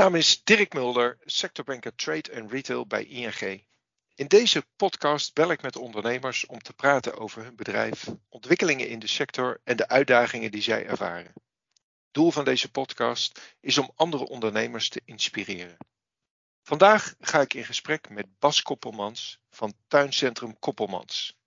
naam is Dirk Mulder, sectorbanker Trade en Retail bij ING. In deze podcast bel ik met ondernemers om te praten over hun bedrijf, ontwikkelingen in de sector en de uitdagingen die zij ervaren. Doel van deze podcast is om andere ondernemers te inspireren. Vandaag ga ik in gesprek met Bas Koppelmans van Tuincentrum Koppelmans.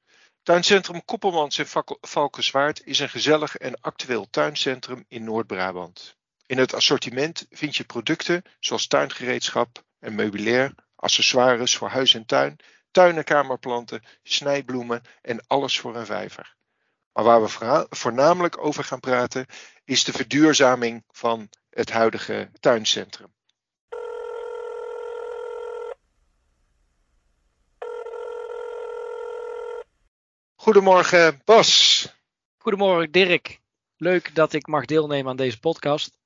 Tuincentrum Koppelmans in Valkenswaard is een gezellig en actueel tuincentrum in Noord-Brabant. In het assortiment vind je producten zoals tuingereedschap en meubilair, accessoires voor huis en tuin, tuin- en kamerplanten, snijbloemen en alles voor een vijver. Maar waar we voornamelijk over gaan praten is de verduurzaming van het huidige tuincentrum. Goedemorgen Bas. Goedemorgen Dirk. Leuk dat ik mag deelnemen aan deze podcast.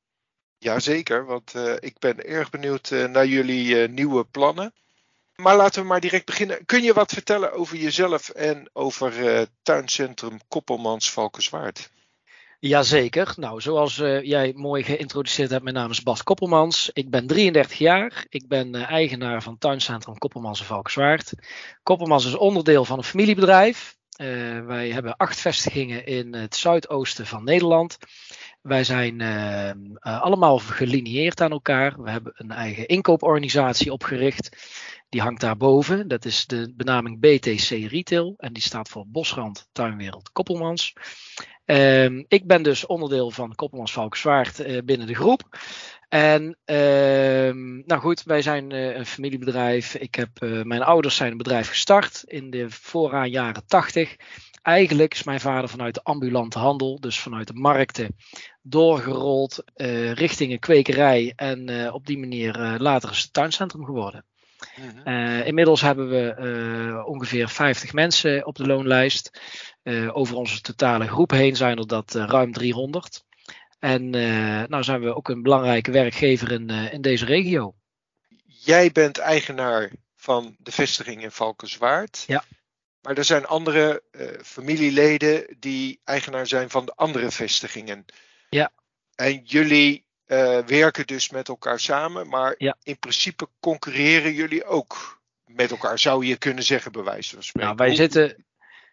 Jazeker, want uh, ik ben erg benieuwd uh, naar jullie uh, nieuwe plannen. Maar laten we maar direct beginnen. Kun je wat vertellen over jezelf en over tuincentrum Koppelmans Valkenswaard? Jazeker. Nou, zoals jij mooi geïntroduceerd hebt, mijn naam is Bas Koppelmans. Ik ben 33 jaar. Ik ben eigenaar van tuincentrum Koppelmans Valkenswaard. Koppelmans is onderdeel van een familiebedrijf. Wij hebben acht vestigingen in het zuidoosten van Nederland. Wij zijn uh, allemaal gelineerd aan elkaar. We hebben een eigen inkooporganisatie opgericht. Die hangt daarboven. Dat is de benaming BTC Retail. En die staat voor Bosrand Tuinwereld Koppelmans. Uh, ik ben dus onderdeel van Koppelmans Valkenswaard uh, binnen de groep. En ehm, nou goed, wij zijn uh, een familiebedrijf. Ik heb, mijn ouders zijn een bedrijf gestart in de vooraan jaren 80 eigenlijk is mijn vader vanuit de ambulante handel, dus vanuit de markten, doorgerold richting een kwekerij. En op die manier later is het tuincentrum geworden. Uh, inmiddels hebben we ongeveer 50 mensen op de loonlijst. over onze totale groep heen zijn er dat ruim 300. En nou zijn we ook een belangrijke werkgever in, in deze regio. Jij bent eigenaar van de vestiging in Valkenswaard. Ja. Maar er zijn andere familieleden die eigenaar zijn van de andere vestigingen. Ja. En jullie uh, werken dus met elkaar samen, maar ja. in principe concurreren jullie ook met elkaar, zou je kunnen zeggen, bij wijze van spreken. Nou, wij zitten.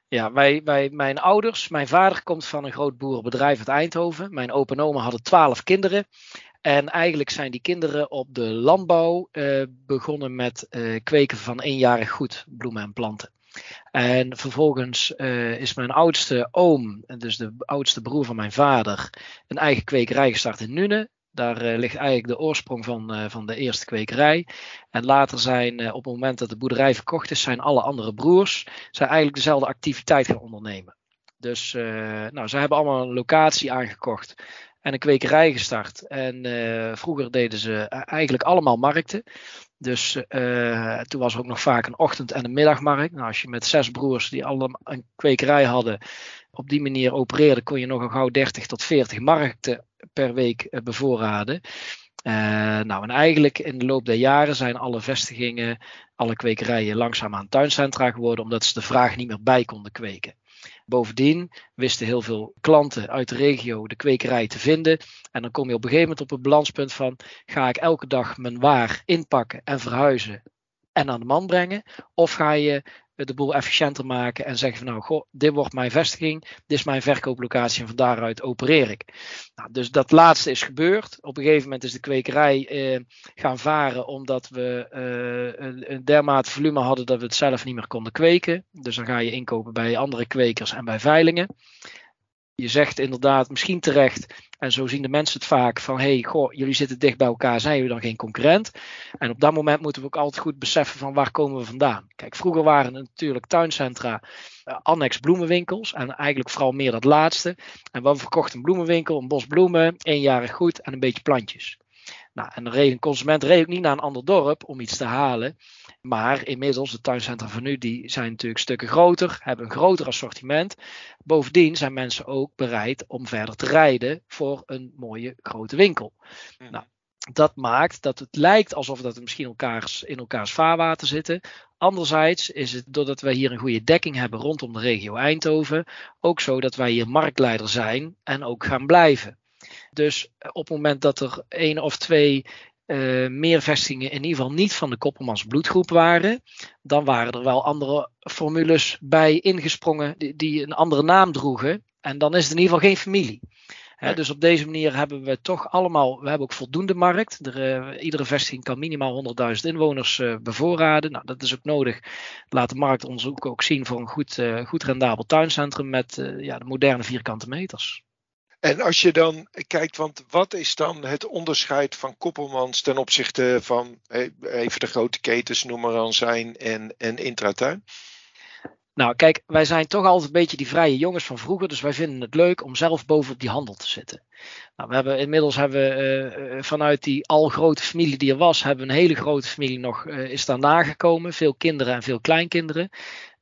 Ja, wij, wij, mijn ouders, mijn vader komt van een groot boerenbedrijf uit Eindhoven. Mijn opa en oma hadden twaalf kinderen. En eigenlijk zijn die kinderen op de landbouw uh, begonnen met uh, kweken van eenjarig goed, bloemen en planten. En vervolgens uh, is mijn oudste oom, dus de oudste broer van mijn vader, een eigen kwekerij gestart in Nune. Daar uh, ligt eigenlijk de oorsprong van, uh, van de eerste kwekerij. En later zijn, op het moment dat de boerderij verkocht is, zijn alle andere broers zijn eigenlijk dezelfde activiteit gaan ondernemen. Dus nou, ze hebben allemaal een locatie aangekocht en een kwekerij gestart. En vroeger deden ze eigenlijk allemaal markten. Dus toen was er ook nog vaak een ochtend- en een middagmarkt. Nou, als je met zes broers die allemaal een kwekerij hadden, op die manier opereerde, kon je nog een gauw 30 tot 40 markten per week uh, bevoorraden. Uh, nou, en eigenlijk in de loop der jaren zijn alle vestigingen, alle kwekerijen langzaamaan tuincentra geworden, omdat ze de vraag niet meer bij konden kweken. Bovendien wisten heel veel klanten uit de regio de kwekerij te vinden. En dan kom je op een gegeven moment op het balanspunt van: ga ik elke dag mijn waar inpakken en verhuizen en aan de man brengen? Of ga je de boel efficiënter maken en zeggen van nou, goh, dit wordt mijn vestiging, dit is mijn verkooplocatie en van daaruit opereer ik. Nou, dus dat laatste is gebeurd. Op een gegeven moment is de kwekerij eh, gaan varen omdat we eh, een, een dermate volume hadden dat we het zelf niet meer konden kweken. Dus dan ga je inkopen bij andere kwekers en bij veilingen je zegt inderdaad, misschien terecht, en zo zien de mensen het vaak, van hey, goh, jullie zitten dicht bij elkaar, zijn jullie dan geen concurrent? En op dat moment moeten we ook altijd goed beseffen van waar komen we vandaan. Kijk, vroeger waren het natuurlijk tuincentra, uh, annex bloemenwinkels, en eigenlijk vooral meer dat laatste. En we verkochten een bloemenwinkel, een bos bloemen, eenjarig goed en een beetje plantjes. Nou, en een consument reed ook niet naar een ander dorp om iets te halen. Maar inmiddels, de tuincentra van nu, die zijn natuurlijk stukken groter, hebben een groter assortiment. Bovendien zijn mensen ook bereid om verder te rijden voor een mooie grote winkel. Nou, dat maakt dat het lijkt alsof dat misschien elkaars, in elkaars vaarwater zitten. Anderzijds is het doordat wij hier een goede dekking hebben rondom de regio Eindhoven, ook zo dat wij hier marktleider zijn en ook gaan blijven. Dus op het moment dat er één of twee uh, meer vestigingen in ieder geval niet van de Koppelmans bloedgroep waren, dan waren er wel andere formules bij ingesprongen die, die een andere naam droegen. En dan is het in ieder geval geen familie. dus op deze manier hebben we toch allemaal, we hebben ook voldoende markt. Er, uh, iedere vestiging kan minimaal 100.000 inwoners uh, bevoorraden. Nou, dat is ook nodig. Laat de marktonderzoek ook zien voor een goed, goed rendabel tuincentrum met ja, de moderne vierkante meters. En als je dan kijkt, want wat is dan het onderscheid van Koppelmans ten opzichte van even de grote ketens, noem maar dan zijn en, en Intratuin? Nou, kijk, wij zijn toch altijd een beetje die vrije jongens van vroeger, dus wij vinden het leuk om zelf bovenop die handel te zitten. Nou, we hebben inmiddels hebben we uh, vanuit die al grote familie die er was, hebben we een hele grote familie nog uh, is daarna gekomen, veel kinderen en veel kleinkinderen.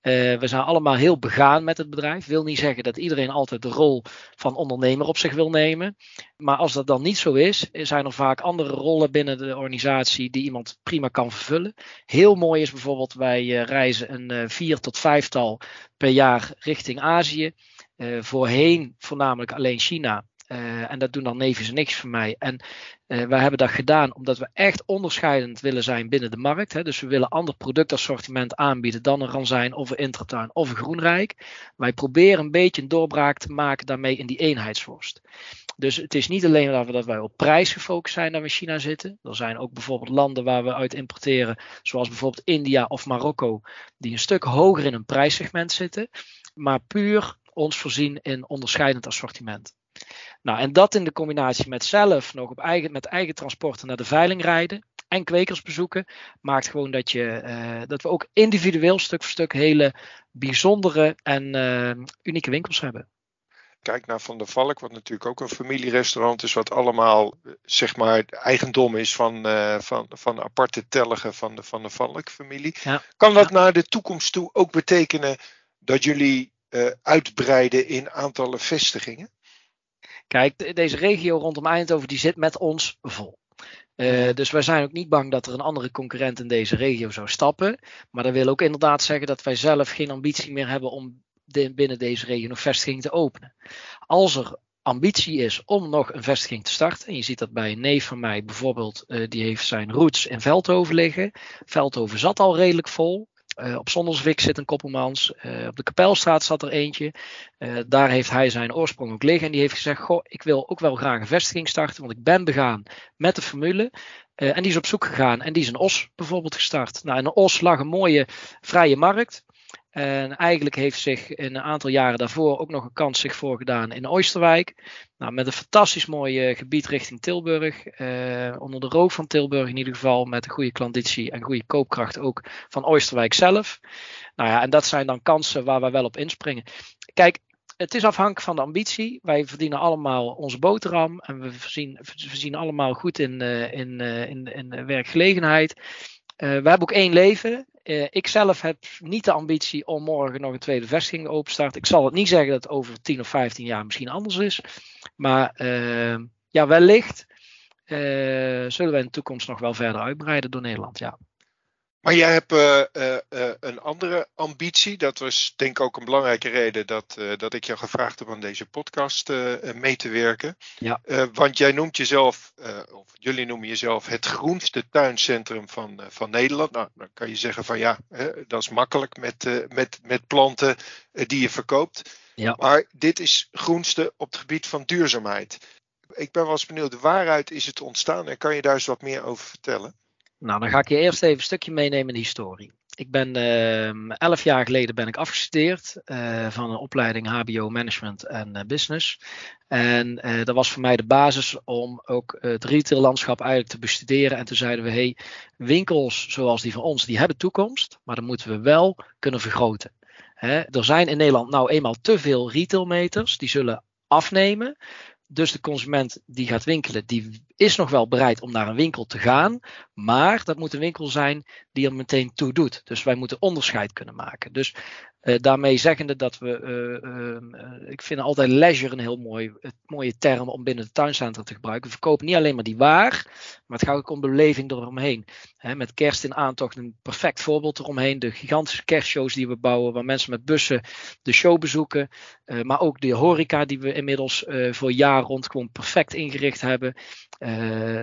Uh, we zijn allemaal heel begaan met het bedrijf. Wil niet zeggen dat iedereen altijd de rol van ondernemer op zich wil nemen. Maar als dat dan niet zo is, zijn er vaak andere rollen binnen de organisatie die iemand prima kan vervullen. Heel mooi is bijvoorbeeld, wij uh, reizen een uh, vier tot vijftal per jaar richting Azië. voorheen voornamelijk alleen China. Uh, en dat doen dan neefjes en niks voor mij. En uh, wij hebben dat gedaan omdat we echt onderscheidend willen zijn binnen de markt. Hè. Dus we willen ander productassortiment aanbieden dan een Ranzijn of een Intratuin of een Groenrijk. Wij proberen een beetje een doorbraak te maken daarmee in die eenheidsworst. Dus het is niet alleen dat, we, dat wij op prijs gefocust zijn dat we in China zitten. Er zijn ook bijvoorbeeld landen waar we uit importeren, zoals bijvoorbeeld India of Marokko, die een stuk hoger in een prijssegment zitten. Maar puur ons voorzien in onderscheidend assortiment. Nou, en dat in de combinatie met zelf nog op eigen, met eigen transporten naar de veiling rijden en kwekers bezoeken, maakt gewoon dat, je, uh, dat we ook individueel stuk voor stuk hele bijzondere en uh, unieke winkels hebben. Kijk naar Van der Valk, wat natuurlijk ook een familierestaurant is, wat allemaal zeg maar eigendom is van, uh, van, van aparte telligen van de Van der Valk-familie. Ja. Kan dat ja. naar de toekomst toe ook betekenen dat jullie uitbreiden in aantallen vestigingen? Kijk, deze regio rondom Eindhoven die zit met ons vol. Uh, dus wij zijn ook niet bang dat er een andere concurrent in deze regio zou stappen. Maar dat wil ook inderdaad zeggen dat wij zelf geen ambitie meer hebben om de, binnen deze regio nog vestiging te openen. Als er ambitie is om nog een vestiging te starten. En je ziet dat bij een neef van mij bijvoorbeeld, uh, die heeft zijn roots in Veldhoven liggen. Veldhoven zat al redelijk vol. Uh, op Zonderswik zit een Koppelmans. Uh, op de Kapelstraat zat er eentje. Uh, daar heeft hij zijn oorsprong ook liggen. En die heeft gezegd: Goh, ik wil ook wel graag een vestiging starten. Want ik ben begaan met de formule. en die is op zoek gegaan. En die is een Os bijvoorbeeld gestart. Nou, in een Os lag een mooie vrije markt. En eigenlijk heeft zich in een aantal jaren daarvoor ook nog een kans zich voorgedaan in Oosterwijk. Nou, met een fantastisch mooi uh, gebied richting Tilburg. Uh, onder de rook van Tilburg in ieder geval. Met een goede klanditie en goede koopkracht ook van Oosterwijk zelf. Nou ja, en dat zijn dan kansen waar we wel op inspringen. Kijk, het is afhankelijk van de ambitie. Wij verdienen allemaal onze boterham. En we voorzien, allemaal goed in, uh, in, in, in werkgelegenheid. we hebben ook één leven. Uh, ik zelf heb niet de ambitie om morgen nog een tweede vestiging open te starten. Ik zal het niet zeggen dat het over 10 of 15 jaar misschien anders is. Maar uh, ja, wellicht uh, zullen we in de toekomst nog wel verder uitbreiden door Nederland. Ja. Maar jij hebt uh, uh, een andere ambitie. Dat was denk ik ook een belangrijke reden dat, dat ik jou gevraagd heb om deze podcast mee te werken. Ja. want jij noemt jezelf, of jullie noemen jezelf het groenste tuincentrum van, van Nederland. Nou, dan kan je zeggen van ja, dat is makkelijk met, met, met planten die je verkoopt. Ja. Maar dit is groenste op het gebied van duurzaamheid. Ik ben wel eens benieuwd, waaruit is het ontstaan en kan je daar eens wat meer over vertellen? Nou, dan ga ik je eerst even een stukje meenemen in de historie. Ik ben uh, elf jaar geleden ben ik afgestudeerd uh, van een opleiding HBO Management en uh, Business. En dat was voor mij de basis om ook het retaillandschap eigenlijk te bestuderen. En toen zeiden we, hey, winkels zoals die van ons, die hebben toekomst, maar dan moeten we wel kunnen vergroten. Hè? Er zijn in Nederland nou eenmaal te veel retailmeters, die zullen afnemen. Dus de consument die gaat winkelen, die is nog wel bereid om naar een winkel te gaan. Maar dat moet een winkel zijn die er meteen toe doet. Dus wij moeten onderscheid kunnen maken. Dus uh, daarmee zeggende dat we, uh, uh, ik vind altijd leisure een heel mooi, mooie term om binnen de tuincentrum te gebruiken. We verkopen niet alleen maar die waar, maar het gaat ook om beleving eromheen. He, met kerst in aantocht een perfect voorbeeld eromheen. De gigantische kerstshows die we bouwen, waar mensen met bussen de show bezoeken. maar ook de horeca die we inmiddels voor jaar rond gewoon perfect ingericht hebben.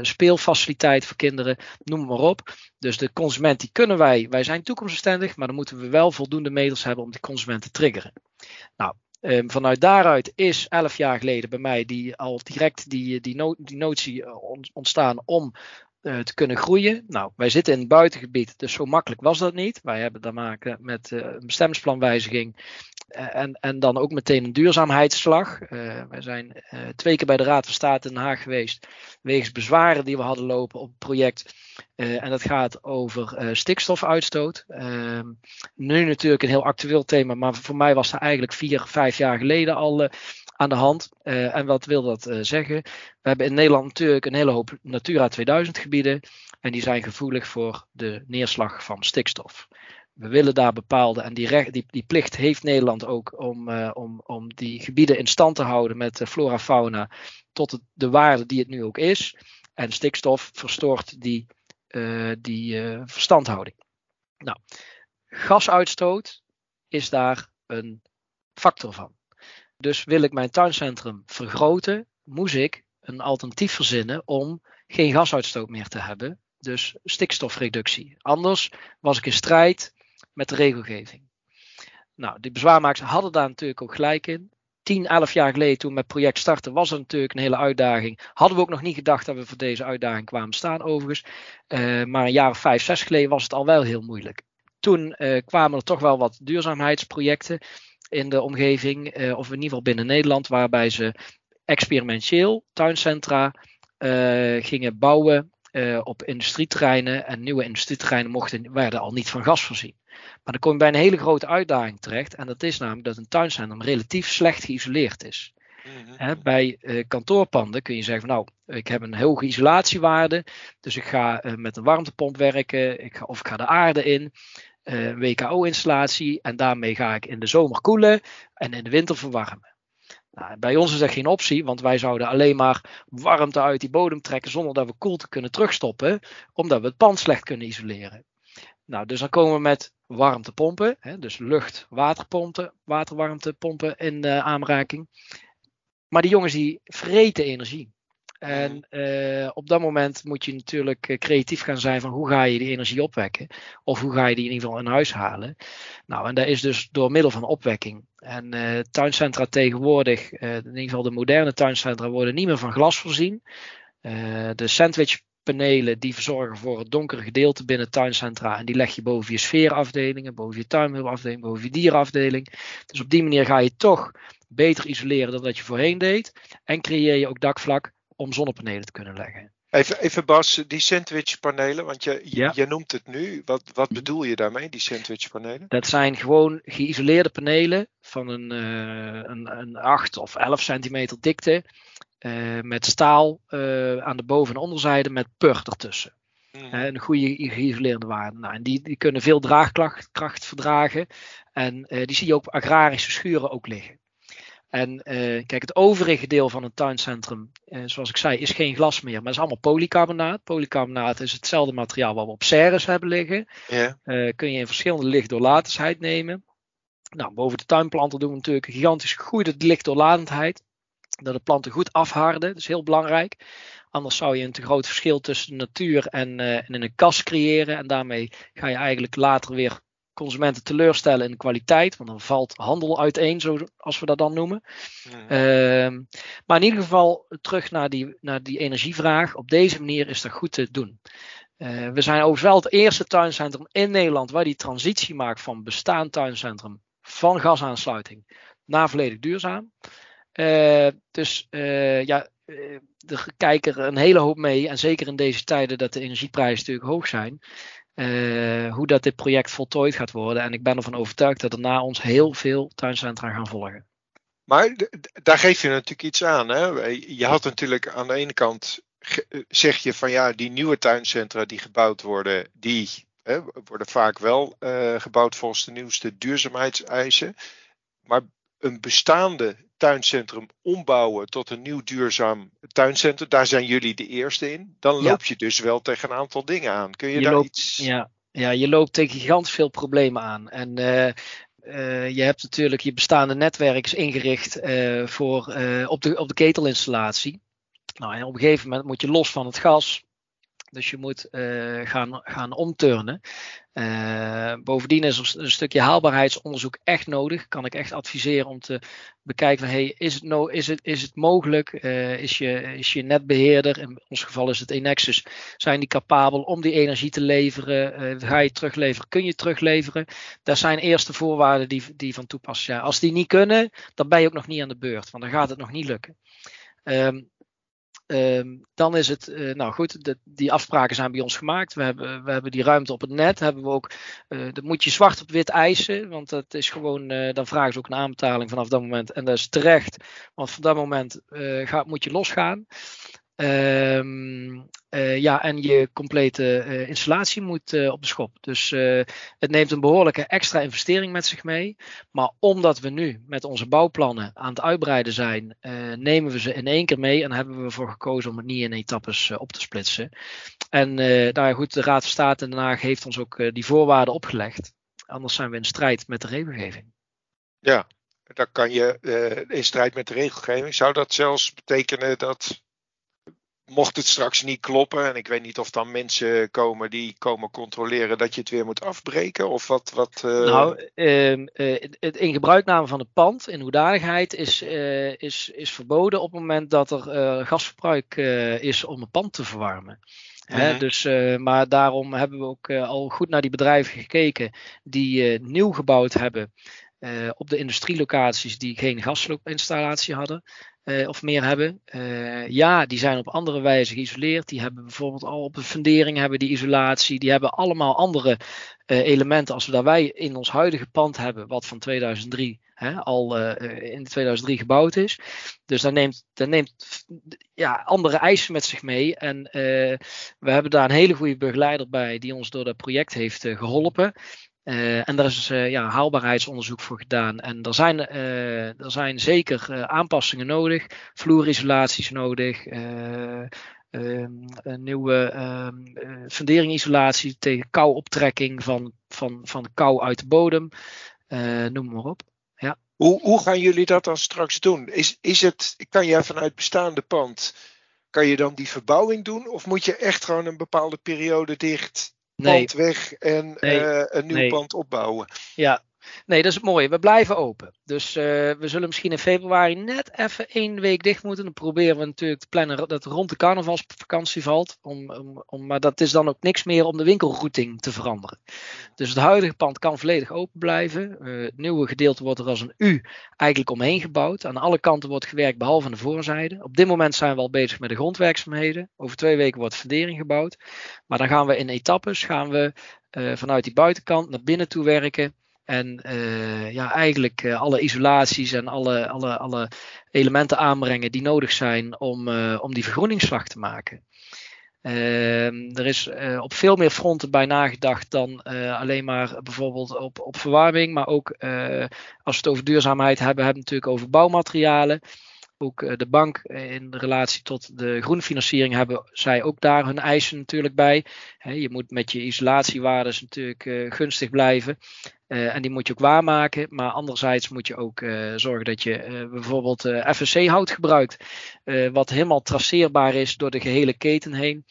Speelfaciliteit voor kinderen, noem maar op. Dus de consument die kunnen wij, wij zijn toekomstbestendig, maar dan moeten we wel voldoende middels hebben om die consument te triggeren. Nou, Um, vanuit daaruit is elf jaar geleden bij mij die, al direct die, die, no die notie ontstaan om uh, te kunnen groeien. Nou, wij zitten in het buitengebied, dus zo makkelijk was dat niet. Wij hebben te maken met een bestemmingsplanwijziging en, en dan ook meteen een duurzaamheidsslag. wij zijn twee keer bij de Raad van State in Den Haag geweest, wegens bezwaren die we hadden lopen op het project. en dat gaat over stikstofuitstoot. Ehm, nu natuurlijk een heel actueel thema, maar voor mij was dat eigenlijk vier, vijf jaar geleden al aan de hand. Uh, en wat wil dat uh, zeggen? We hebben in Nederland natuurlijk een hele hoop Natura 2000 gebieden. En die zijn gevoelig voor de neerslag van stikstof. We willen daar bepaalde, en die, recht, die, die plicht heeft Nederland ook om, uh, om, om die gebieden in stand te houden met flora fauna tot de waarde die het nu ook is. En stikstof verstoort die, die verstandhouding. Nou, gasuitstoot is daar een factor van. Dus wil ik mijn tuincentrum vergroten, moest ik een alternatief verzinnen om geen gasuitstoot meer te hebben. Dus stikstofreductie. Anders was ik in strijd met de regelgeving. Nou, die bezwaarmakers hadden daar natuurlijk ook gelijk in. 10, 11 jaar geleden toen we met project starten, was het natuurlijk een hele uitdaging. Hadden we ook nog niet gedacht dat we voor deze uitdaging kwamen staan, overigens. Uh, maar een jaar of 5, 6 geleden was het al wel heel moeilijk. Toen uh, kwamen er toch wel wat duurzaamheidsprojecten in de omgeving, uh, of in ieder geval binnen Nederland, waarbij ze experimenteel tuincentra gingen bouwen op industrieterreinen. En nieuwe industrieterreinen mochten, werden al niet van gas voorzien. Maar dan kom je bij een hele grote uitdaging terecht. En dat is namelijk dat een tuincentrum relatief slecht geïsoleerd is. Mm bij uh, kantoorpanden kun je zeggen van nou, ik heb een hoge isolatiewaarde, dus ik ga uh, met een warmtepomp werken, ik ga, of ik ga de aarde in uh, eh, WKO-installatie. En daarmee ga ik in de zomer koelen en in de winter verwarmen. Nou, bij ons is dat geen optie, want wij zouden alleen maar warmte uit die bodem trekken zonder dat we koelte kunnen terugstoppen, omdat we het pand slecht kunnen isoleren. Nou, dus dan komen we met warmtepompen, hè, dus lucht-waterpompen, waterwarmtepompen in uh, aanraking. Maar die jongens die vreten energie. En uh, op dat moment moet je natuurlijk eh, creatief gaan zijn van hoe ga je die energie opwekken. Of hoe ga je die in ieder geval in huis halen. Nou, en dat is dus door middel van opwekking. En uh, tuincentra tegenwoordig, in ieder geval de moderne tuincentra, worden niet meer van glas voorzien. de sandwichpanelen die verzorgen voor het donkere gedeelte binnen tuincentra. En die leg je boven je sfeerafdelingen, boven je tuinmiddelafdeling, boven je dierafdeling. Dus op die manier ga je toch beter isoleren dan dat je voorheen deed. En creëer je ook dakvlak om zonnepanelen te kunnen leggen. Even, even Bas, die sandwichpanelen, want je, je, noemt het nu. Wat, wat bedoel je daarmee, die sandwichpanelen? Dat zijn gewoon geïsoleerde panelen van een, uh, een, een 8 of 11 centimeter dikte. Uh, met staal uh, aan de boven- en onderzijde met pur ertussen. Mm. een goede geïsoleerde waarde. Nou, en die, die kunnen veel draagkracht verdragen. En die zie je ook op agrarische schuren ook liggen. En kijk, het overige deel van een tuincentrum, zoals ik zei, is geen glas meer, maar is allemaal polycarbonaat. Polycarbonaat is hetzelfde materiaal wat we op serres hebben liggen. Yeah. Kun je in verschillende lichtdoorlatendheid nemen. Nou, boven de tuinplanten doen we natuurlijk een gigantisch goede lichtdoorlatendheid. Dat de planten goed afharden, dat is heel belangrijk. Anders zou je een te groot verschil tussen de natuur en, en in een kas creëren. En daarmee ga je eigenlijk later weer consumenten teleurstellen in de kwaliteit, want dan valt handel uiteen, zoals we dat dan noemen. Uh, maar in ieder geval terug naar die, naar die energievraag. Op deze manier is dat goed te doen. Uh, we zijn overigens wel het eerste tuincentrum in Nederland waar die transitie maakt van bestaand tuincentrum van gasaansluiting naar volledig duurzaam. Uh, dus uh, ja, er kijken er een hele hoop mee. En zeker in deze tijden dat de energieprijzen natuurlijk hoog zijn. Hoe dat dit project voltooid gaat worden. En ik ben ervan overtuigd dat er na ons heel veel tuincentra gaan volgen. Maar daar geef je natuurlijk iets aan. Hè? Je had natuurlijk aan de ene kant zeg je van ja, die nieuwe tuincentra die gebouwd worden, die hè, worden vaak wel gebouwd volgens de nieuwste duurzaamheidseisen. Maar een bestaande tuincentrum ombouwen tot een nieuw duurzaam tuincentrum, daar zijn jullie de eerste in. Dan loop je dus wel tegen een aantal dingen aan. Kun je, je daar loopt, iets. Ja, ja, je loopt tegen gigantisch veel problemen aan. En uh, uh, je hebt natuurlijk je bestaande netwerk ingericht uh, voor, op, de, op de ketelinstallatie. Nou, en op een gegeven moment moet je los van het gas. Dus je moet uh, gaan, gaan omturnen. Uh, bovendien is er een stukje haalbaarheidsonderzoek echt nodig. Kan ik echt adviseren om te bekijken van hey, is, het no is, het, is het mogelijk? Uh, is, je, is je netbeheerder, in ons geval is het Enexus, zijn die capabel om die energie te leveren? ga je terugleveren? Kun je terugleveren? Dat zijn eerste voorwaarden die, die van toepassing zijn. Als die niet kunnen, dan ben je ook nog niet aan de beurt, want dan gaat het nog niet lukken. Um, Um, dan is het, uh, nou goed, de, die afspraken zijn bij ons gemaakt. We hebben, we hebben die ruimte op het net. Hebben we ook, uh, dat moet je zwart op wit eisen, want dat is gewoon, uh, dan vragen ze ook een aanbetaling vanaf dat moment. En dat is terecht, want van dat moment moet je losgaan. Um, ja, en je complete uh, installatie moet uh, op de schop. Dus het neemt een behoorlijke extra investering met zich mee. Maar omdat we nu met onze bouwplannen aan het uitbreiden zijn, nemen we ze in één keer mee en hebben we ervoor gekozen om het niet in etappes op te splitsen. En nou goed, de Raad van State in Den Haag heeft ons ook die voorwaarden opgelegd. Anders zijn we in strijd met de regelgeving. Ja, dan kan je in strijd met de regelgeving. Zou dat zelfs betekenen dat mocht het straks niet kloppen, en ik weet niet of dan mensen komen die komen controleren dat je het weer moet afbreken, of wat? wat uh... Nou, uh, het in gebruikname van het pand in hoedanigheid is, uh, is, is verboden op het moment dat er gasverbruik is om een pand te verwarmen. Hè, mhm. dus, maar daarom hebben we ook al goed naar die bedrijven gekeken die nieuw gebouwd hebben. op de industrielocaties die geen gasloopinstallatie hadden. Uh, of meer hebben. Uh, ja, die zijn op andere wijze geïsoleerd. Die hebben bijvoorbeeld al op de fundering hebben die isolatie. Die hebben allemaal andere uh, elementen als we dat wij in ons huidige pand hebben, wat van 2003 hè, al in 2003 gebouwd is. Dus dat neemt, dat neemt ja, andere eisen met zich mee. En we hebben daar een hele goede begeleider bij die ons door dat project heeft geholpen. Uh, en daar is uh, ja, haalbaarheidsonderzoek voor gedaan. En er zijn, uh, er zijn zeker aanpassingen nodig, vloerisolaties nodig, ehm, een nieuwe ehm, funderingisolatie tegen kouoptrekking van, van, van kou uit de bodem, noem maar op. Ja. Hoe, hoe gaan jullie dat dan straks doen? Is, is het, kan je vanuit bestaande pand, kan je dan die verbouwing doen? Of moet je echt gewoon een bepaalde periode dicht pand weg en nee. uh, een nieuw nee. pand opbouwen. Ja, Nee, dat is het mooie. We blijven open. Dus uh, we zullen misschien in februari net even één week dicht moeten. Dan proberen we natuurlijk te plannen dat rond de carnavalsvakantie valt. Om, om, maar dat is dan ook niks meer om de winkelrouting te veranderen. Dus het huidige pand kan volledig open blijven. Uh, het nieuwe gedeelte wordt er als een U eigenlijk omheen gebouwd. Aan alle kanten wordt gewerkt behalve aan de voorzijde. Op dit moment zijn we al bezig met de grondwerkzaamheden. Over twee weken wordt fundering gebouwd. Maar dan gaan we in etappes gaan we, uh, vanuit die buitenkant naar binnen toe werken. En uh, ja, eigenlijk uh, alle isolaties en alle, alle, alle elementen aanbrengen die nodig zijn om, uh, om die vergroeningsslag te maken. Ehm, er is op veel meer fronten bij nagedacht dan alleen maar bijvoorbeeld op, op verwarming. Maar ook als we het over duurzaamheid hebben, hebben we het natuurlijk over bouwmaterialen. Ook de bank in relatie tot de groenfinanciering hebben zij ook daar hun eisen natuurlijk bij. je moet met je isolatiewaardes natuurlijk gunstig blijven. Uh, en die moet je ook waarmaken. Maar anderzijds moet je ook zorgen dat je bijvoorbeeld FSC hout gebruikt. wat helemaal traceerbaar is door de gehele keten heen.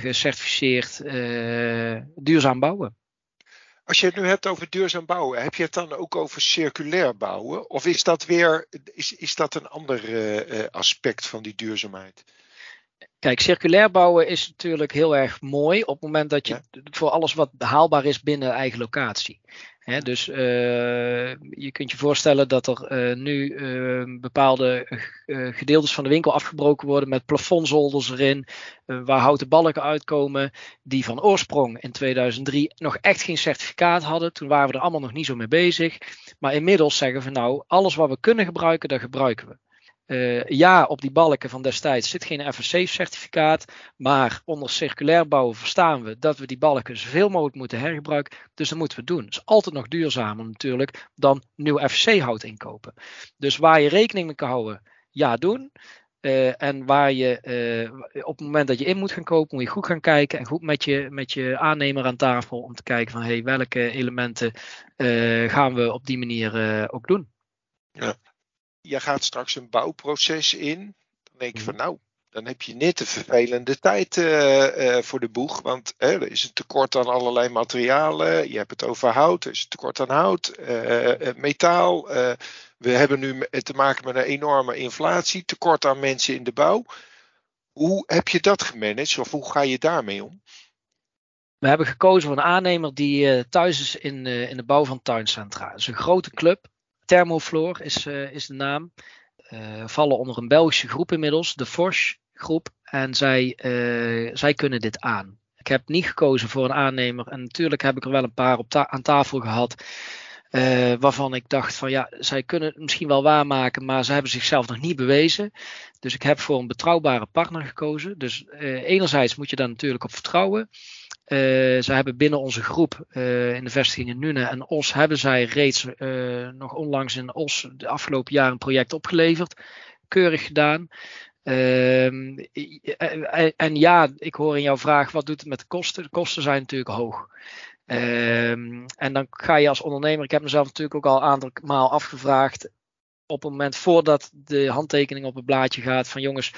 gecertificeerd duurzaam bouwen. Als je het nu hebt over duurzaam bouwen, heb je het dan ook over circulair bouwen? Of is dat weer is, is dat een ander aspect van die duurzaamheid? Kijk, circulair bouwen is natuurlijk heel erg mooi op het moment dat je ja. voor alles wat haalbaar is binnen eigen locatie. He, dus uh, je kunt je voorstellen dat er uh, nu uh, bepaalde gedeeltes van de winkel afgebroken worden met plafondzolders erin, waar houten balken uitkomen, die van oorsprong in 2003 nog echt geen certificaat hadden. Toen waren we er allemaal nog niet zo mee bezig. Maar inmiddels zeggen we nou, alles wat we kunnen gebruiken, dat gebruiken we. Uh, ja, op die balken van destijds zit geen FSC-certificaat, maar onder circulair bouwen verstaan we dat we die balken zoveel mogelijk moeten hergebruiken. Dus dat moeten we doen. Dat is altijd nog duurzamer natuurlijk dan nieuw FSC-hout inkopen. Dus waar je rekening mee kan houden, ja doen. Uh, en waar je uh, op het moment dat je in moet gaan kopen, moet je goed gaan kijken en goed met je, met je aannemer aan tafel om te kijken van hey, welke elementen gaan we op die manier ook doen. Ja je gaat straks een bouwproces in. Dan denk je van mhm. nou, dan heb je net een vervelende tijd uh, uh, voor de boeg. Want er is een tekort aan allerlei materialen. Je hebt het over hout, er is een tekort aan hout, uh, metaal. we hebben nu te maken met een enorme inflatie, tekort aan mensen in de bouw. Hoe heb je dat gemanaged of hoe ga je daarmee om? We hebben gekozen voor een aannemer die thuis is in, in de bouw van tuincentra. Het is een grote club. Thermofloor is, is de naam. Uh, vallen onder een Belgische groep inmiddels, de Forsch groep. En zij, uh, zij kunnen dit aan. Ik heb niet gekozen voor een aannemer. En natuurlijk heb ik er wel een paar op aan tafel gehad. Waarvan ik dacht van ja, zij kunnen het misschien wel waarmaken, maar ze hebben zichzelf nog niet bewezen. Dus ik heb voor een betrouwbare partner gekozen. Dus enerzijds moet je daar natuurlijk op vertrouwen. Uh, ze hebben binnen onze groep uh, in de vestigingen Nune en Os hebben zij reeds uh, nog onlangs in Os de afgelopen jaar een project opgeleverd. Keurig gedaan. Ehm, en ja, ik hoor in jouw vraag, wat doet het met de kosten? De kosten zijn natuurlijk hoog. Um, en dan ga je als ondernemer, ik heb mezelf natuurlijk ook al een aantal maal afgevraagd, op het moment voordat de handtekening op het blaadje gaat, van jongens,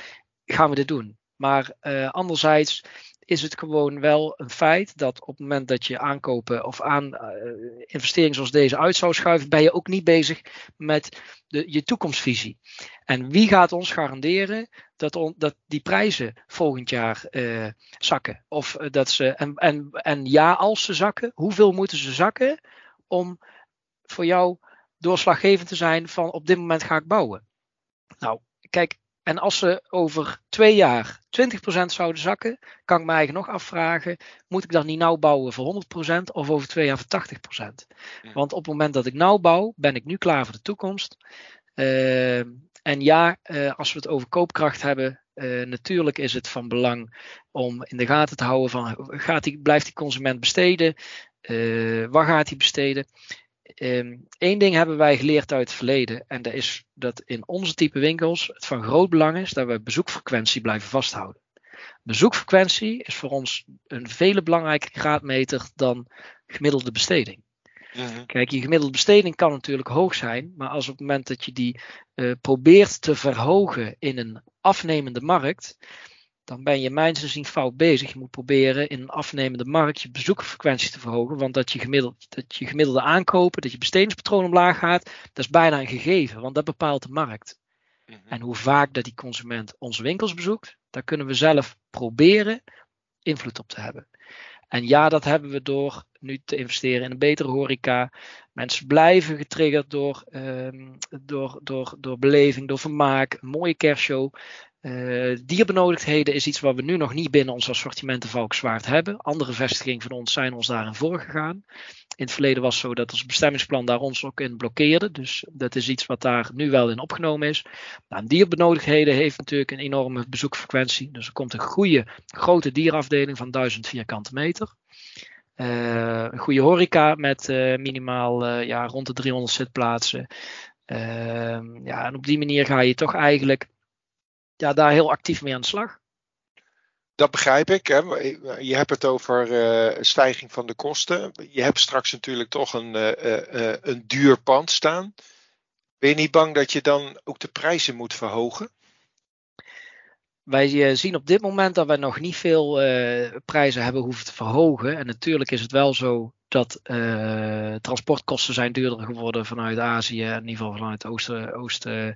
gaan we dit doen? Maar uh, anderzijds is het gewoon wel een feit dat op het moment dat je aankopen of aan uh, investeringen zoals deze uit zou schuiven, ben je ook niet bezig met de, je toekomstvisie. En wie gaat ons garanderen dat, dat die prijzen volgend jaar uh, zakken? Of dat ze, en, en, en ja, als ze zakken, hoeveel moeten ze zakken om voor jou doorslaggevend te zijn van op dit moment ga ik bouwen? Nou, kijk, en als ze over twee jaar 20% zouden zakken, kan ik me eigenlijk nog afvragen: moet ik dan niet nou bouwen voor 100% of over twee jaar voor 80%? Want op het moment dat ik nou bouw, ben ik nu klaar voor de toekomst. Uh, en ja, uh, als we het over koopkracht hebben, uh, natuurlijk is het van belang om in de gaten te houden van gaat die, blijft die consument besteden? waar gaat hij besteden? Um, Eén ding hebben wij geleerd uit het verleden. En dat is dat in onze type winkels het van groot belang is dat we bezoekfrequentie blijven vasthouden. Bezoekfrequentie is voor ons een vele belangrijke graadmeter dan gemiddelde besteding. Mhm. Kijk, je gemiddelde besteding kan natuurlijk hoog zijn, maar als op het moment dat je die uh, probeert te verhogen in een afnemende markt, dan ben je mijns inziens fout bezig. Je moet proberen in een afnemende markt je bezoekersfrequentie te verhogen. Want dat je, gemiddeld, dat je gemiddelde aankopen, dat je bestedingspatroon omlaag gaat, dat is bijna een gegeven, want dat bepaalt de markt. Mhm. En hoe vaak dat die consument onze winkels bezoekt, daar kunnen we zelf proberen invloed op te hebben. En ja, dat hebben we door nu te investeren in een betere horeca. Mensen blijven getriggerd door, um, door, door, door beleving, door vermaak, een mooie kerstshow. Uh, dierbenodigdheden is iets wat we nu nog niet binnen ons assortiment Valkenswaard hebben. Andere vestigingen van ons zijn ons daarin voorgegaan. In het verleden was het zo dat ons bestemmingsplan daar ons ook in blokkeerde. Dus dat is iets wat daar nu wel in opgenomen is. Nou, dierbenodigdheden heeft natuurlijk een enorme bezoekfrequentie. Dus er komt een goede grote dierafdeling van 1000 vierkante meter. Uh, een goede horeca met uh, minimaal ja, rond de 300 zitplaatsen. Ja, en op die manier ga je toch eigenlijk ja, daar heel actief mee aan de slag. Dat begrijp ik. Hè. Je hebt het over uh, stijging van de kosten. Je hebt straks natuurlijk toch een, uh, uh, een duur pand staan. Ben je niet bang dat je dan ook de prijzen moet verhogen? Wij zien op dit moment dat wij nog niet veel prijzen hebben hoeven te verhogen. En natuurlijk is het wel zo dat transportkosten zijn duurder geworden vanuit Azië, in ieder geval vanuit Oosten. Oosten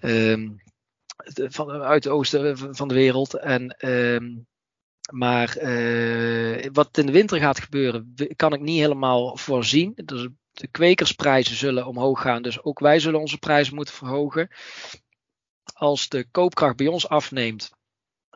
ehm, van, uit het oosten van de wereld. En, ehm, maar uh, wat in de winter gaat gebeuren, kan ik niet helemaal voorzien. Dus de kwekersprijzen zullen omhoog gaan, dus ook wij zullen onze prijzen moeten verhogen. Als de koopkracht bij ons afneemt,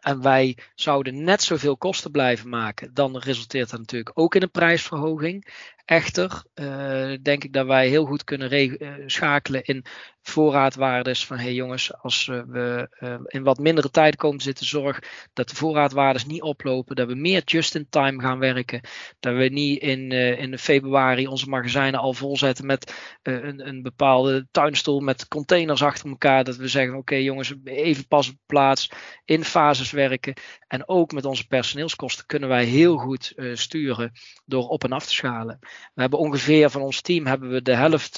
en wij zouden net zoveel kosten blijven maken, dan resulteert dat natuurlijk ook in een prijsverhoging. Echter, uh, denk ik dat wij heel goed kunnen uh, schakelen in voorraadwaardes van hey jongens, als we uh, in wat mindere tijd komen te zitten, zorg dat de voorraadwaardes niet oplopen, dat we meer just-in-time gaan werken, dat we niet in, in februari onze magazijnen al volzetten met een, een, bepaalde tuinstoel met containers achter elkaar, dat we zeggen oké jongens, even pas op plaats, in fases werken en ook met onze personeelskosten kunnen wij heel goed sturen door op en af te schalen. We hebben ongeveer van ons team hebben we de helft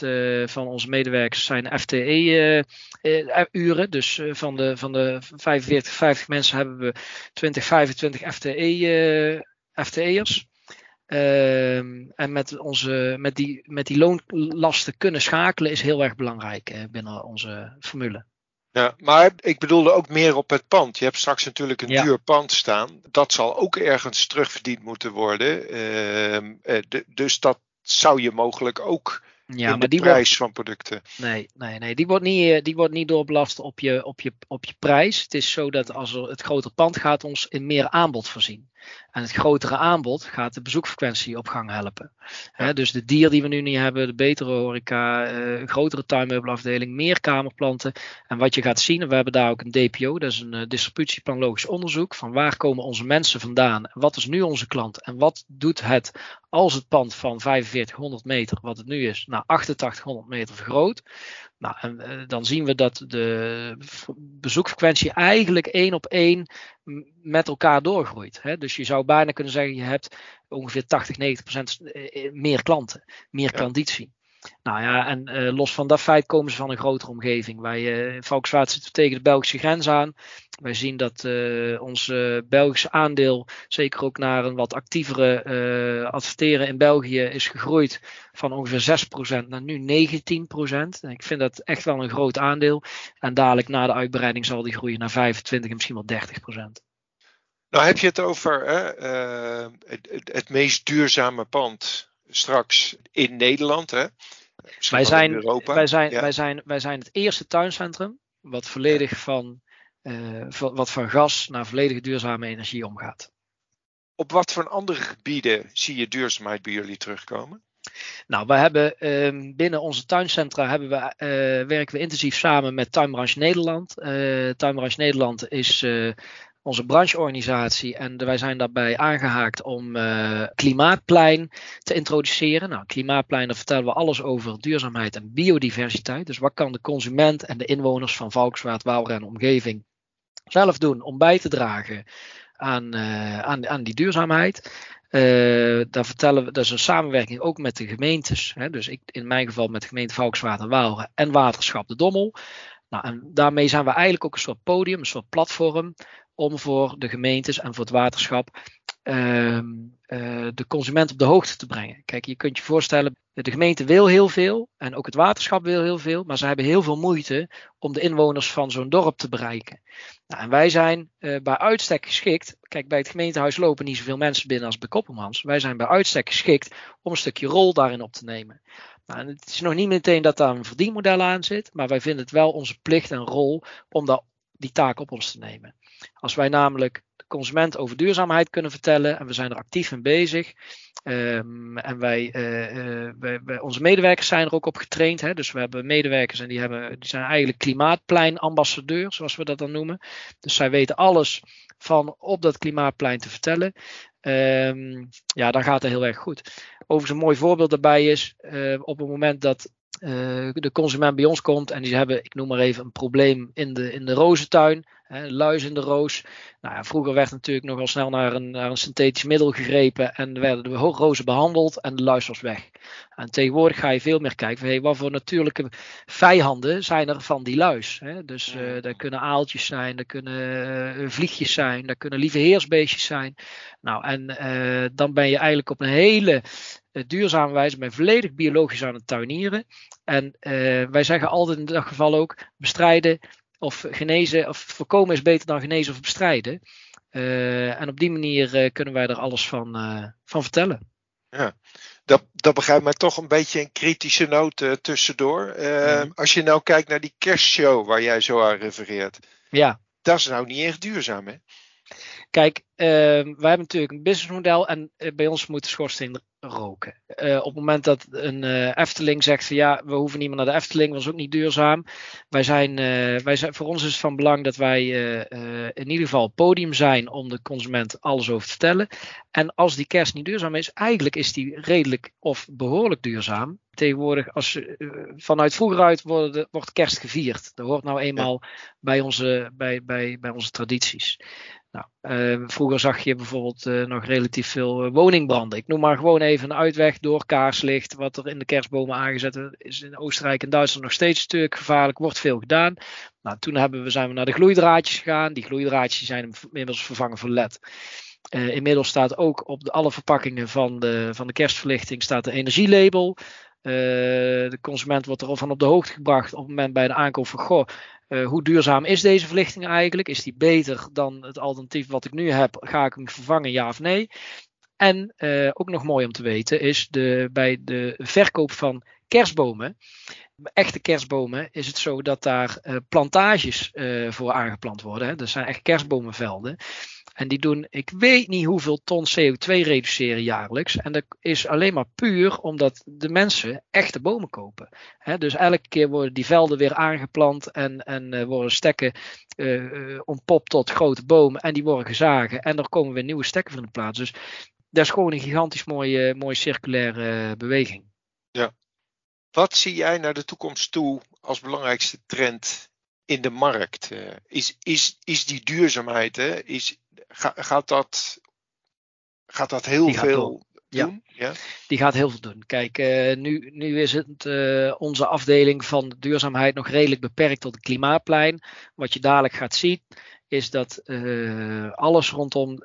van onze medewerkers zijn FTE-uren. dus van, de, van de 45, 50 mensen hebben we 20, 25 FTE, FTE'ers. En met, onze, met, die, met die loonlasten kunnen schakelen is heel erg belangrijk binnen onze formule. Ja, maar ik bedoelde ook meer op het pand. Je hebt straks natuurlijk een duur pand staan. Dat zal ook ergens terugverdiend moeten worden. Ehm, eh, dus dat zou je mogelijk ook ja, in de prijs van producten. Nee, nee, nee. Die wordt niet, eh, die wordt niet doorbelast op je, op, je, op je prijs. Het is zo dat als er het grotere pand gaat ons in meer aanbod voorzien. En het grotere aanbod gaat de bezoekfrequentie op gang helpen. dus de dier die we nu niet hebben, de betere horeca, uh, een grotere tuinmeubelafdeling, meer kamerplanten. En wat je gaat zien, we hebben daar ook een DPO, dat is een uh, distributieplan logisch onderzoek. Van waar komen onze mensen vandaan? Wat is nu onze klant? En wat doet het als het pand van 4500 meter, wat het nu is, naar 8800 meter vergroot? Nou, en uh, dan zien we dat de bezoekfrequentie eigenlijk één op één met elkaar doorgroeit. Hè? Dus je zou bijna kunnen zeggen, je hebt ongeveer 80, 90 procent eh, eh, meer klanten, meer ja. klanditie. Nou ja, en uh, los van dat feit komen ze van een grotere omgeving. Wij uh, Volkswagen zitten tegen de Belgische grens aan. Wij zien dat uh, ons Belgische aandeel, zeker ook naar een wat actievere adverteren in België, is gegroeid van ongeveer 6% naar nu 19%. ik vind dat echt wel een groot aandeel. En dadelijk na de uitbreiding zal die groeien naar 25 en misschien wel 30%. Nou heb je het over hè, het, het meest duurzame pand straks in Nederland. Hè? Wij zijn, wij, zijn, wij, zijn, wij zijn het eerste tuincentrum wat volledig van, uh, wat van gas naar volledige duurzame energie omgaat. Op wat voor andere gebieden zie je duurzaamheid bij jullie terugkomen? Nou, we hebben uh, binnen onze tuincentra hebben we, uh, werken we intensief samen met Tuinbranche Nederland. Uh, Tuinbranche Nederland is onze brancheorganisatie. En wij zijn daarbij aangehaakt om uh, Klimaatplein te introduceren. Nou, Klimaatplein, daar vertellen we alles over duurzaamheid en biodiversiteit. Dus wat kan de consument en de inwoners van Valkswaard, Waalre en omgeving zelf doen om bij te dragen aan, uh, aan, aan die duurzaamheid. Uh, daar vertellen we, dat is een samenwerking ook met de gemeentes. Hè, dus ik, in mijn geval met de gemeente Valkswaard en Waalre en Waterschap de Dommel. Nou, en daarmee zijn we eigenlijk ook een soort podium, een soort platform om voor de gemeentes en voor het waterschap uh, uh, de consument op de hoogte te brengen. Kijk, je kunt je voorstellen, de gemeente wil heel veel en ook het waterschap wil heel veel, maar ze hebben heel veel moeite om de inwoners van zo'n dorp te bereiken. Nou, en wij zijn uh, bij uitstek geschikt. Kijk, bij het gemeentehuis lopen niet zoveel mensen binnen als bij Koppelmans. Wij zijn bij uitstek geschikt om een stukje rol daarin op te nemen. Nou, het is nog niet meteen dat daar een verdienmodel aan zit, maar wij vinden het wel onze plicht en rol om daar die taak op ons te nemen. Als wij namelijk de consument over duurzaamheid kunnen vertellen en we zijn er actief mee bezig. Um, en wij, uh, uh, wij, onze medewerkers zijn er ook op getraind. Hè? Dus we hebben medewerkers en die, hebben, die zijn eigenlijk klimaatpleinambassadeur, zoals we dat dan noemen. Dus zij weten alles van op dat klimaatplein te vertellen. Um, ja, dan gaat het heel erg goed. Overigens een mooi voorbeeld daarbij is, uh, op het moment dat de consument bij ons komt en die hebben, ik noem maar even, een probleem in de, in de rozentuin. Hè, luis in de roos. Nou ja, vroeger werd natuurlijk nogal snel naar een, naar een synthetisch middel gegrepen en werden de rozen behandeld en de luis was weg. En tegenwoordig ga je veel meer kijken van hey, wat voor natuurlijke vijanden zijn er van die luis. Hè? Dus uh, daar kunnen aaltjes zijn, daar kunnen uh, vliegjes zijn, daar kunnen lieve heersbeestjes zijn. Nou, en uh, dan ben je eigenlijk op een hele duurzame wijze, ben volledig biologisch aan het tuinieren. En wij zeggen altijd in dat geval ook bestrijden of genezen of voorkomen is beter dan genezen of bestrijden. Uh, en op die manier uh, kunnen wij er alles van, uh, van vertellen. Ja, dat, dat begrijpt mij toch een beetje een kritische noot tussendoor. Mm. Als je nou kijkt naar die kerstshow waar jij zo aan refereert. Ja. Dat is nou niet echt duurzaam, hè? Kijk, wij hebben natuurlijk een businessmodel en bij ons moet de schoorsteen roken. Uh, op het moment dat een uh, Efteling zegt van ja, we hoeven niet meer naar de Efteling, was ook niet duurzaam. Wij zijn, uh, wij zijn, voor ons is het van belang dat wij in ieder geval podium zijn om de consument alles over te vertellen. En als die kerst niet duurzaam is, eigenlijk is die redelijk of behoorlijk duurzaam. Tegenwoordig, als, vanuit vroeger uit wordt, wordt kerst gevierd. Dat hoort nou eenmaal bij, onze, bij, bij, bij onze tradities. Nou, uh, vroeger zag je bijvoorbeeld uh, nog relatief veel woningbranden. Ik noem maar gewoon even een uitweg door kaarslicht, wat er in de kerstbomen aangezet is in Oostenrijk en Duitsland nog steeds stuk gevaarlijk, wordt veel gedaan. Nou, toen hebben we, zijn we naar de gloeidraadjes gegaan. Die gloeidraadjes zijn inmiddels vervangen voor LED. Uh, inmiddels staat ook op de, alle verpakkingen van de, van de kerstverlichting staat een energielabel. Uh, de consument wordt er van op de hoogte gebracht op het moment bij de aankoop van goh, uh, hoe duurzaam is deze verlichting eigenlijk? Is die beter dan het alternatief wat ik nu heb? Ga ik hem vervangen, ja of nee? En ook nog mooi om te weten is de, bij de verkoop van kerstbomen echte kerstbomen is het zo dat daar plantages voor aangeplant worden. Hè. Dat zijn echt kerstbomenvelden. En die doen, ik weet niet hoeveel ton CO2 reduceren jaarlijks. En dat is alleen maar puur omdat de mensen echte bomen kopen. Dus elke keer worden die velden weer aangeplant en, en uh, worden stekken uh, ontpopt tot grote bomen. En die worden gezagen en er komen weer nieuwe stekken van de plaats. Dus dat is gewoon een gigantisch mooie, mooie circulaire beweging. Ja. Wat zie jij naar de toekomst toe als belangrijkste trend in de markt? Is, is, is die duurzaamheid, hè? Is, gaat, dat, gaat dat heel veel doen? Ja. die gaat heel veel doen. Kijk, uh, nu, nu is het uh, onze afdeling van duurzaamheid nog redelijk beperkt tot het klimaatplein. Wat je dadelijk gaat zien, is dat uh, alles rondom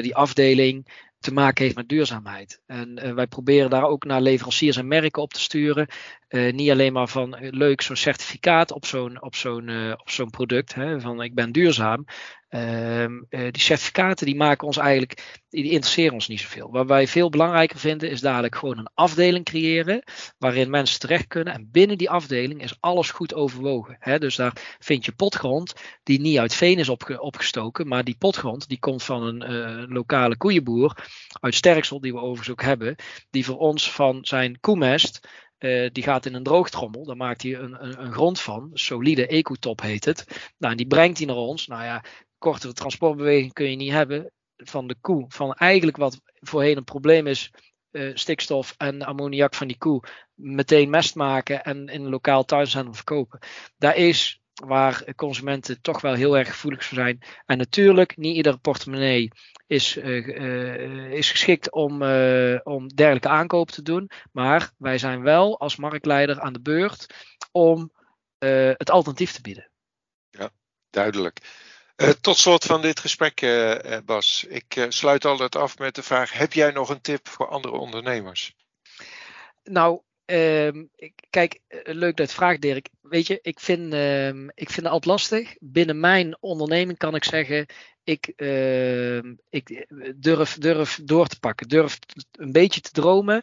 die afdeling te maken heeft met duurzaamheid. En uh, wij proberen daar ook naar leveranciers en merken op te sturen. Uh, niet alleen maar van leuk zo'n certificaat op zo'n op zo'n uh, op zo'n product, hè, van ik ben duurzaam. Ehm, die certificaten die maken ons eigenlijk, die, interesseren ons niet zoveel. Wat wij veel belangrijker vinden is dadelijk gewoon een afdeling creëren waarin mensen terecht kunnen. En binnen die afdeling is alles goed overwogen. Hè? Dus daar vind je potgrond die niet uit veen is opge opgestoken, maar die potgrond die komt van een lokale koeienboer uit Sterksel, die we overigens ook hebben, die voor ons van zijn koemest uh, die gaat in een droogtrommel. Daar maakt hij een, een, een grond van. Solide ecotop heet het. Nou, en die brengt hij naar ons. Nou ja, kortere transportbeweging kun je niet hebben van de koe. Van eigenlijk wat voorheen een probleem is, uh, stikstof en ammoniak van die koe, meteen mest maken en in een lokaal tuincentrum verkopen. Daar is waar consumenten toch wel heel erg gevoelig voor zijn. En natuurlijk, niet iedere portemonnee is, uh, uh, is geschikt om, uh, om dergelijke aankopen te doen. Maar wij zijn wel als marktleider aan de beurt om het alternatief te bieden. Ja, duidelijk. Tot slot van dit gesprek, Bas. Ik sluit altijd af met de vraag: heb jij nog een tip voor andere ondernemers? Nou, ehm, kijk, leuk dat je vraagt, Dirk. Weet je, ik vind, ehm, ik vind het altijd lastig. Binnen mijn onderneming kan ik zeggen: ik, ehm, ik durf, durf door te pakken, durf een beetje te dromen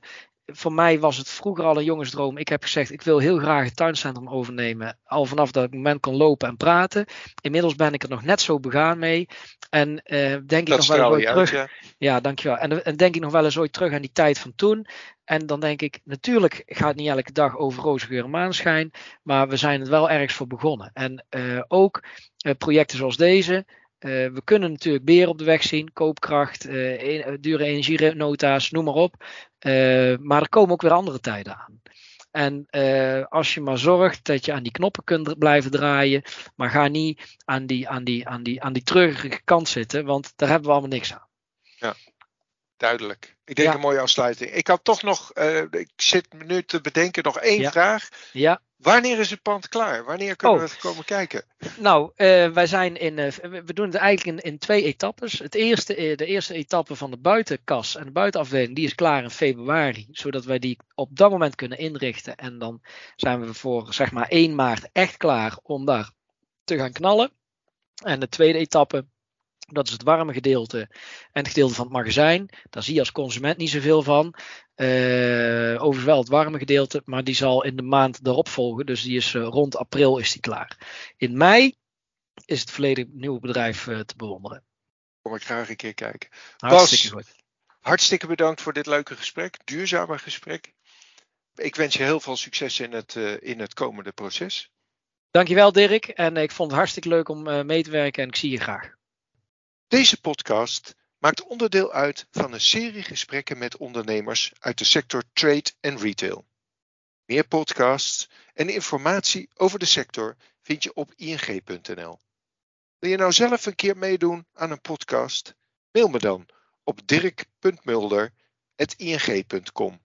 voor mij was het vroeger al een jongensdroom. Ik heb gezegd, ik wil heel graag het tuincentrum overnemen. Al vanaf dat moment kon lopen en praten. Inmiddels ben ik er nog net zo begaan mee. En uh, denk ik nog wel eens ooit terug. Ja. ja, dankjewel. En, en denk ik nog wel eens ooit terug aan die tijd van toen. En dan denk ik, natuurlijk gaat het niet elke dag over roze geur en maanschijn. Maar we zijn er wel ergens voor begonnen. En uh, ook uh, projecten zoals deze uh, we kunnen natuurlijk beren op de weg zien, koopkracht, uh, dure energienota's, noem maar op. Uh, maar er komen ook weer andere tijden aan. En als je maar zorgt dat je aan die knoppen kunt blijven draaien, maar ga niet aan die, aan die, aan die, aan die treurige kant zitten, want daar hebben we allemaal niks aan. Ja, duidelijk. Ik denk ja. een mooie afsluiting. Ik had toch nog, ik zit nu te bedenken, nog één ja. vraag. Ja. Wanneer is het pand klaar? Wanneer kunnen oh. we komen kijken? Nou, uh, wij zijn in. Uh, we doen het eigenlijk in, in twee etappes. Het eerste, uh, de eerste etappe van de buitenkas en de buitenafdeling, die is klaar in februari. Zodat wij die op dat moment kunnen inrichten. En dan zijn we voor zeg maar 1 maart echt klaar om daar te gaan knallen. En de tweede etappe, dat is het warme gedeelte en het gedeelte van het magazijn. Daar zie je als consument niet zoveel van. Uh, overigens wel het warme gedeelte, maar die zal in de maand daarop volgen. Dus die is uh, rond april is die klaar. In mei is het volledig nieuwe bedrijf uh, te bewonderen. Kom ik graag een keer kijken. Hartstikke Bas, goed. Hartstikke bedankt voor dit leuke gesprek, duurzame gesprek. Ik wens je heel veel succes in het, in het komende proces. Dankjewel Dirk en ik vond het hartstikke leuk om mee te werken en ik zie je graag. Deze podcast maakt onderdeel uit van een serie gesprekken met ondernemers uit de sector trade en retail. Meer podcasts en informatie over de sector vind je op ing.nl. Wil je nou zelf een keer meedoen aan een podcast? Mail me dan op dirk.mulder.ing.com.